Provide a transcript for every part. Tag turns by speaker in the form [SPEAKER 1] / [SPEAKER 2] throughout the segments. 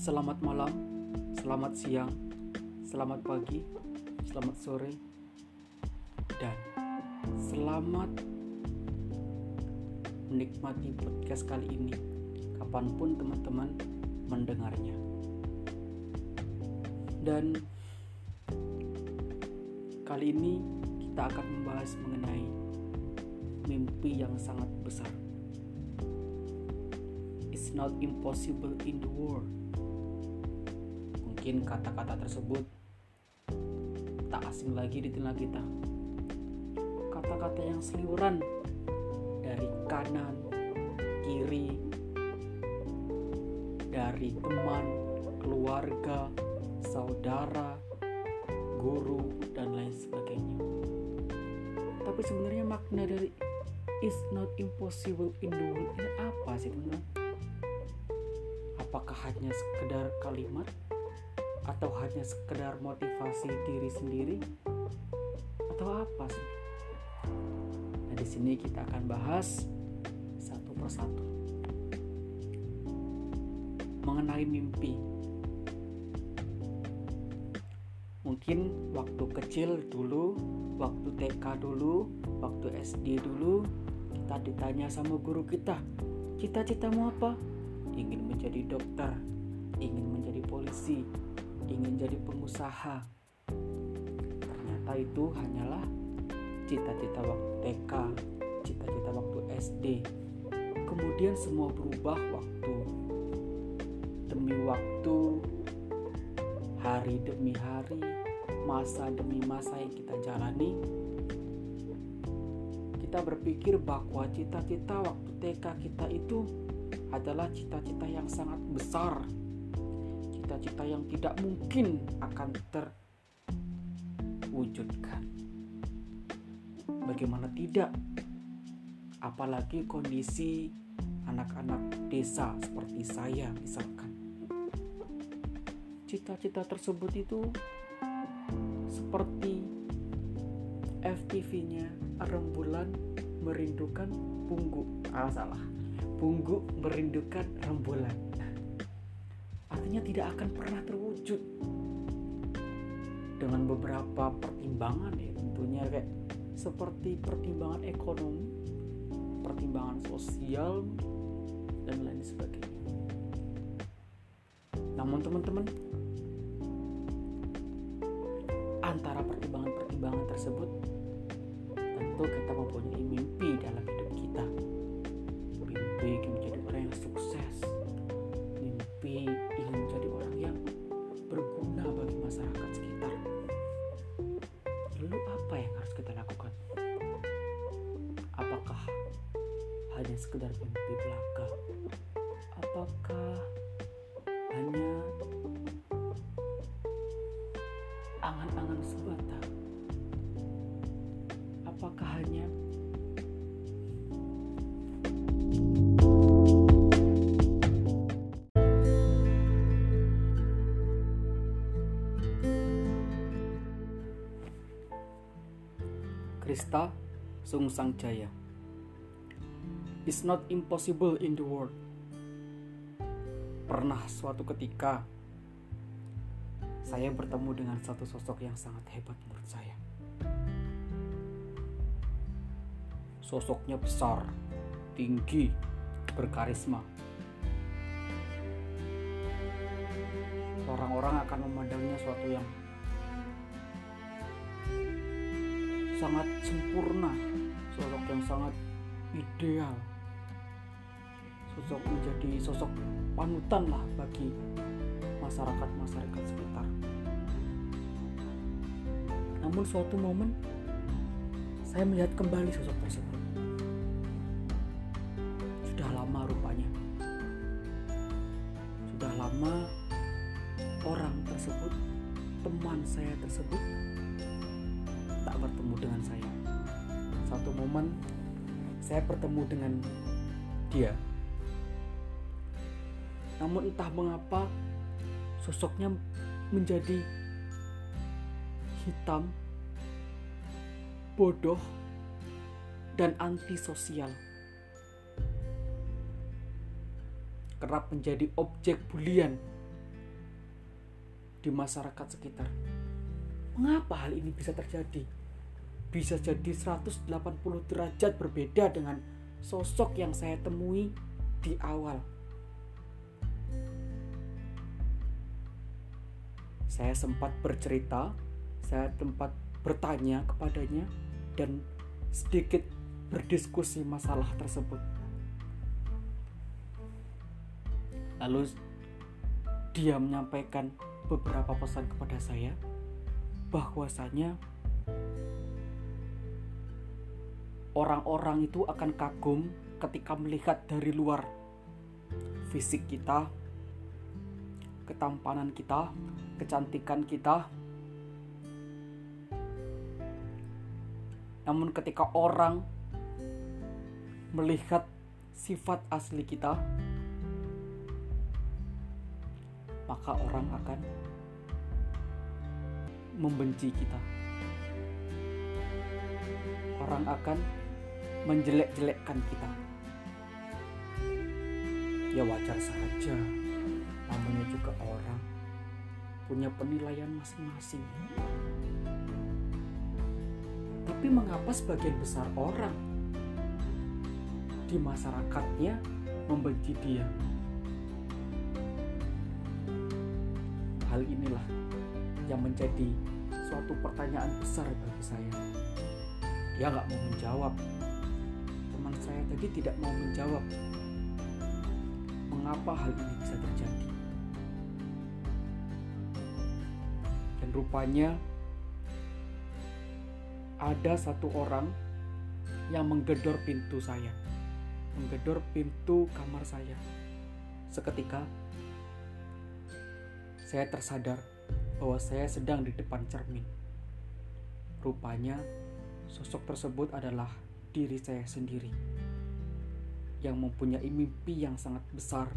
[SPEAKER 1] Selamat malam, selamat siang, selamat pagi, selamat sore, dan selamat menikmati podcast kali ini kapan pun teman-teman mendengarnya. Dan kali ini kita akan membahas mengenai mimpi yang sangat besar. It's not impossible in the world. Mungkin kata-kata tersebut tak asing lagi di telinga kita. Kata-kata yang seliweran dari kanan, kiri, dari teman, keluarga, saudara, guru, dan lain sebagainya. Tapi sebenarnya makna dari is not impossible in the world ini apa sih teman-teman? Apakah hanya sekedar kalimat atau hanya sekedar motivasi diri sendiri atau apa sih? Nah, di sini kita akan bahas satu persatu mengenai mimpi. Mungkin waktu kecil dulu, waktu TK dulu, waktu SD dulu, kita ditanya sama guru kita, cita-citamu apa? Ingin menjadi dokter, ingin menjadi polisi, ingin jadi pengusaha. Ternyata itu hanyalah cita-cita waktu TK, cita-cita waktu SD. Kemudian semua berubah waktu demi waktu, hari demi hari, masa demi masa yang kita jalani. Kita berpikir bahwa cita-cita waktu TK kita itu adalah cita-cita yang sangat besar. Cita-cita yang tidak mungkin akan terwujudkan. Bagaimana tidak? Apalagi kondisi anak-anak desa seperti saya misalkan cita-cita tersebut itu seperti FTV-nya rembulan merindukan punggu ah salah punggu merindukan rembulan artinya tidak akan pernah terwujud. Dengan beberapa pertimbangan ya tentunya kayak seperti pertimbangan ekonomi pertimbangan sosial dan lain sebagainya. Namun teman-teman antara pertimbangan-pertimbangan tersebut tentu kita mempunyai mimpi dalam hidup kita. Mimpi sekedar mimpi belaka apakah hanya angan-angan semata? Apakah hanya Krista Sungsang Jaya It's not impossible in the world Pernah suatu ketika saya bertemu dengan satu sosok yang sangat hebat menurut saya. Sosoknya besar, tinggi, berkarisma. Orang-orang akan memandangnya suatu yang sangat sempurna, sosok yang sangat ideal. Sosok menjadi sosok panutan lah bagi masyarakat-masyarakat sekitar. Namun suatu momen saya melihat kembali sosok tersebut. Sudah lama rupanya. Sudah lama orang tersebut, teman saya tersebut tak bertemu dengan saya. Satu momen saya bertemu dengan dia. Namun entah mengapa sosoknya menjadi hitam, bodoh, dan antisosial. Kerap menjadi objek bulian di masyarakat sekitar. Mengapa hal ini bisa terjadi? Bisa jadi 180 derajat berbeda dengan sosok yang saya temui di awal. Saya sempat bercerita, saya sempat bertanya kepadanya dan sedikit berdiskusi masalah tersebut. Lalu dia menyampaikan beberapa pesan kepada saya bahwasanya orang-orang itu akan kagum ketika melihat dari luar fisik kita, ketampanan kita, kecantikan kita. Namun ketika orang melihat sifat asli kita, maka orang akan membenci kita. Orang akan menjelek-jelekkan kita. Ya wajar saja, namanya juga orang punya penilaian masing-masing. Tapi mengapa sebagian besar orang di masyarakatnya membenci dia? Hal inilah yang menjadi suatu pertanyaan besar bagi saya. Dia nggak mau menjawab. Teman saya tadi tidak mau menjawab mengapa hal ini bisa terjadi. Rupanya ada satu orang yang menggedor pintu saya, menggedor pintu kamar saya. Seketika saya tersadar bahwa saya sedang di depan cermin. Rupanya, sosok tersebut adalah diri saya sendiri yang mempunyai mimpi yang sangat besar,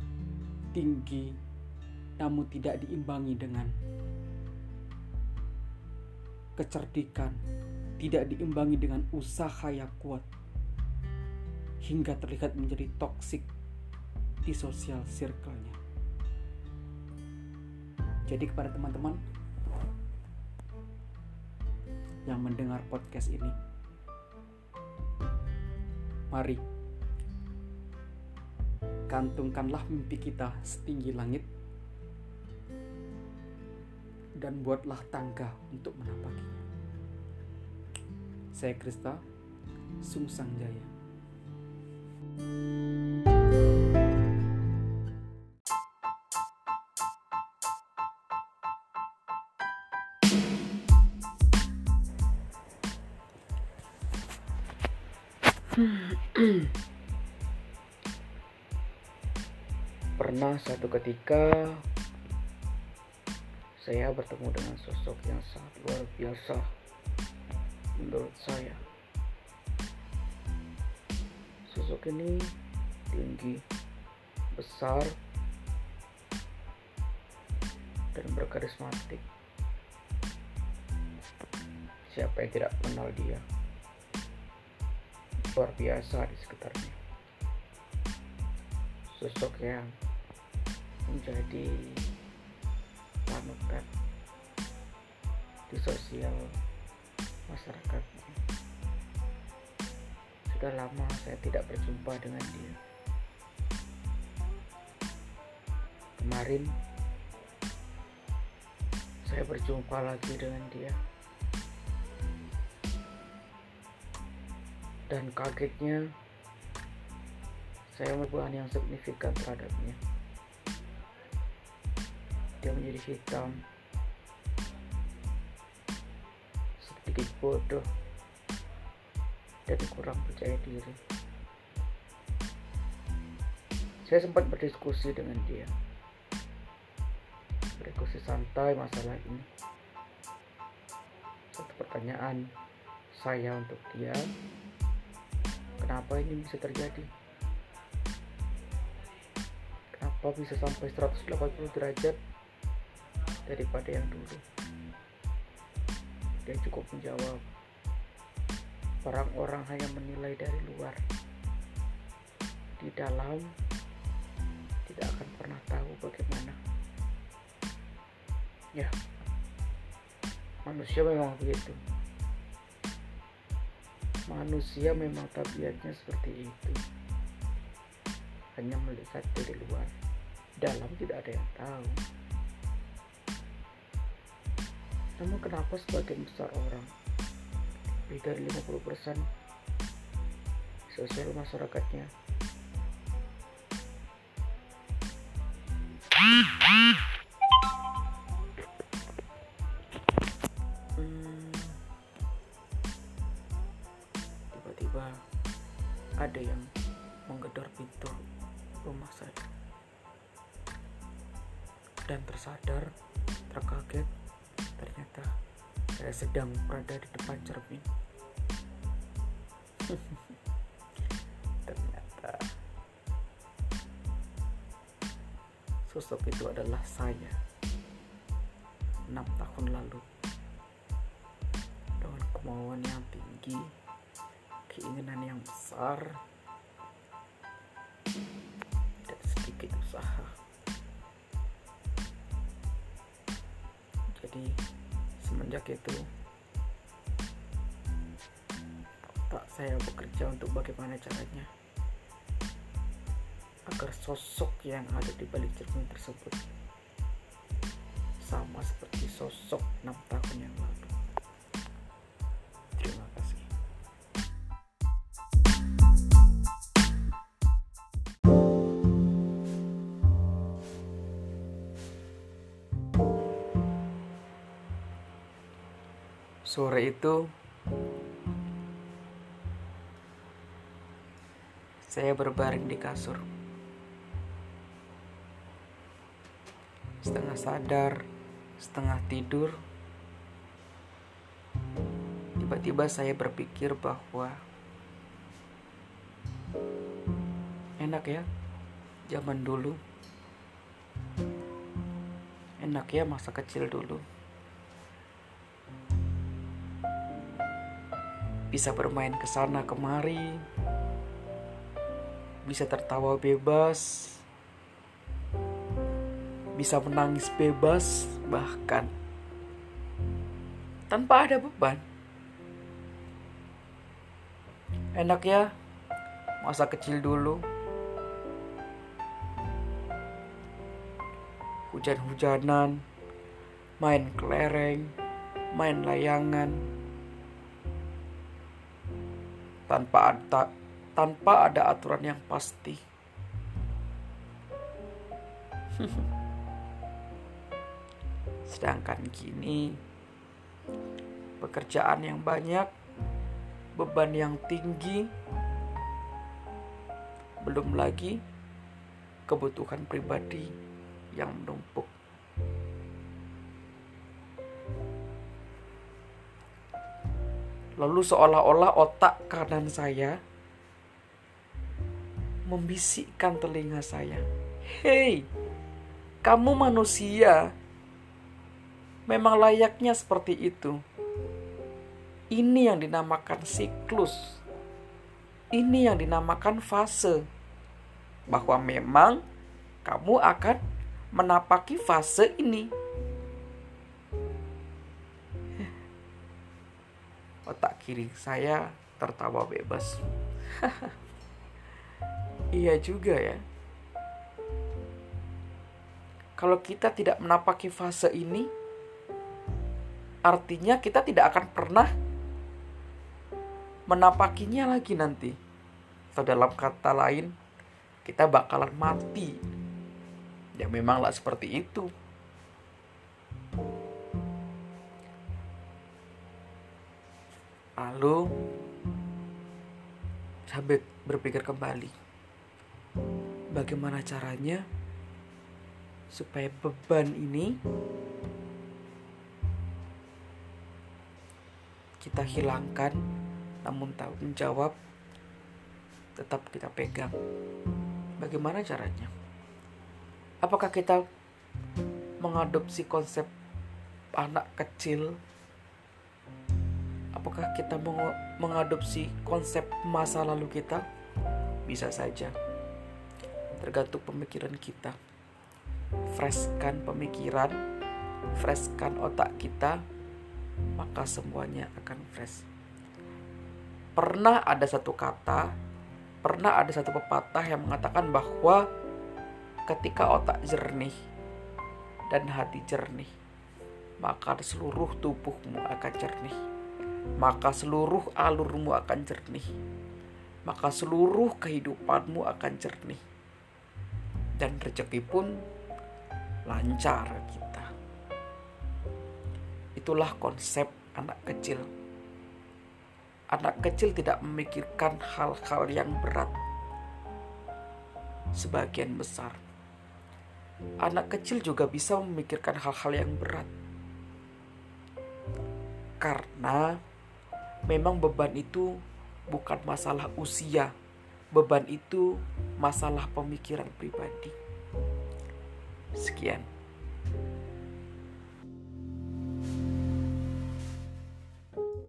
[SPEAKER 1] tinggi, namun tidak diimbangi dengan kecerdikan, tidak diimbangi dengan usaha yang kuat, hingga terlihat menjadi toksik di sosial circle-nya. Jadi kepada teman-teman yang mendengar podcast ini, mari gantungkanlah mimpi kita setinggi langit dan buatlah tangga untuk menapakinya. Saya Krista, Sungsang Jaya. Pernah satu ketika saya bertemu dengan sosok yang sangat luar biasa menurut saya. Sosok ini tinggi, besar, dan berkarismatik. Siapa yang tidak kenal dia? luar biasa di sekitarnya. Sosok yang menjadi panutan di sosial masyarakatnya. Sudah lama saya tidak berjumpa dengan dia. Kemarin saya berjumpa lagi dengan dia. dan kagetnya saya perubahan yang signifikan terhadapnya dia menjadi hitam. Sedikit bodoh. Dan kurang percaya diri. Saya sempat berdiskusi dengan dia. Berdiskusi santai masalah ini. Satu pertanyaan saya untuk dia. Kenapa ini bisa terjadi? Kenapa bisa sampai 180 derajat daripada yang dulu. Dia cukup menjawab orang-orang hanya menilai dari luar. Di dalam tidak akan pernah tahu bagaimana. Ya manusia memang begitu. Manusia memang tabiatnya seperti itu. Hanya melihat dari luar. Dalam tidak ada yang tahu namun kenapa sebagian besar orang lebih dari 50% sosial masyarakatnya? Tiba-tiba ada yang menggedor pintu rumah saya. Dan tersadar terkaget ternyata saya sedang berada di depan cermin. Ternyata sosok itu adalah saya. Enam tahun lalu. Dengan kemauan yang tinggi keinginan yang besar dan sedikit usaha. Jadi semenjak itu. Tak saya bekerja untuk bagaimana caranya agar sosok yang ada di balik cermin tersebut sama seperti sosok enam Sore itu saya berbaring di kasur. Setengah sadar, setengah tidur. Tiba-tiba saya berpikir bahwa enak ya zaman dulu. Enak ya masa kecil dulu. Bisa bermain ke sana kemari, bisa tertawa bebas, bisa menangis bebas, bahkan tanpa ada beban. Enak ya, masa kecil dulu. Hujan-hujanan, main kelereng, main layangan, tanpa ada tanpa ada aturan yang pasti. Sedangkan kini pekerjaan yang banyak, beban yang tinggi, belum lagi kebutuhan pribadi yang menumpuk. Lalu seolah-olah otak kanan saya membisikkan telinga saya. Hei, kamu manusia. Memang layaknya seperti itu. Ini yang dinamakan siklus. Ini yang dinamakan fase. Bahwa memang kamu akan menapaki fase ini otak kiri saya tertawa bebas. iya juga ya. Kalau kita tidak menapaki fase ini, artinya kita tidak akan pernah menapakinya lagi nanti. Atau dalam kata lain, kita bakalan mati. Ya memanglah seperti itu. Lalu saya berpikir kembali. Bagaimana caranya supaya beban ini kita hilangkan namun tanggung jawab tetap kita pegang. Bagaimana caranya? Apakah kita mengadopsi konsep anak kecil apakah kita mengadopsi konsep masa lalu kita? Bisa saja. Tergantung pemikiran kita. Freshkan pemikiran, freshkan otak kita, maka semuanya akan fresh. Pernah ada satu kata, pernah ada satu pepatah yang mengatakan bahwa ketika otak jernih dan hati jernih, maka seluruh tubuhmu akan jernih. Maka seluruh alurmu akan jernih. Maka seluruh kehidupanmu akan jernih. Dan rezeki pun lancar kita. Itulah konsep anak kecil. Anak kecil tidak memikirkan hal-hal yang berat. Sebagian besar anak kecil juga bisa memikirkan hal-hal yang berat. Karena memang beban itu bukan masalah usia, beban itu masalah pemikiran pribadi. Sekian.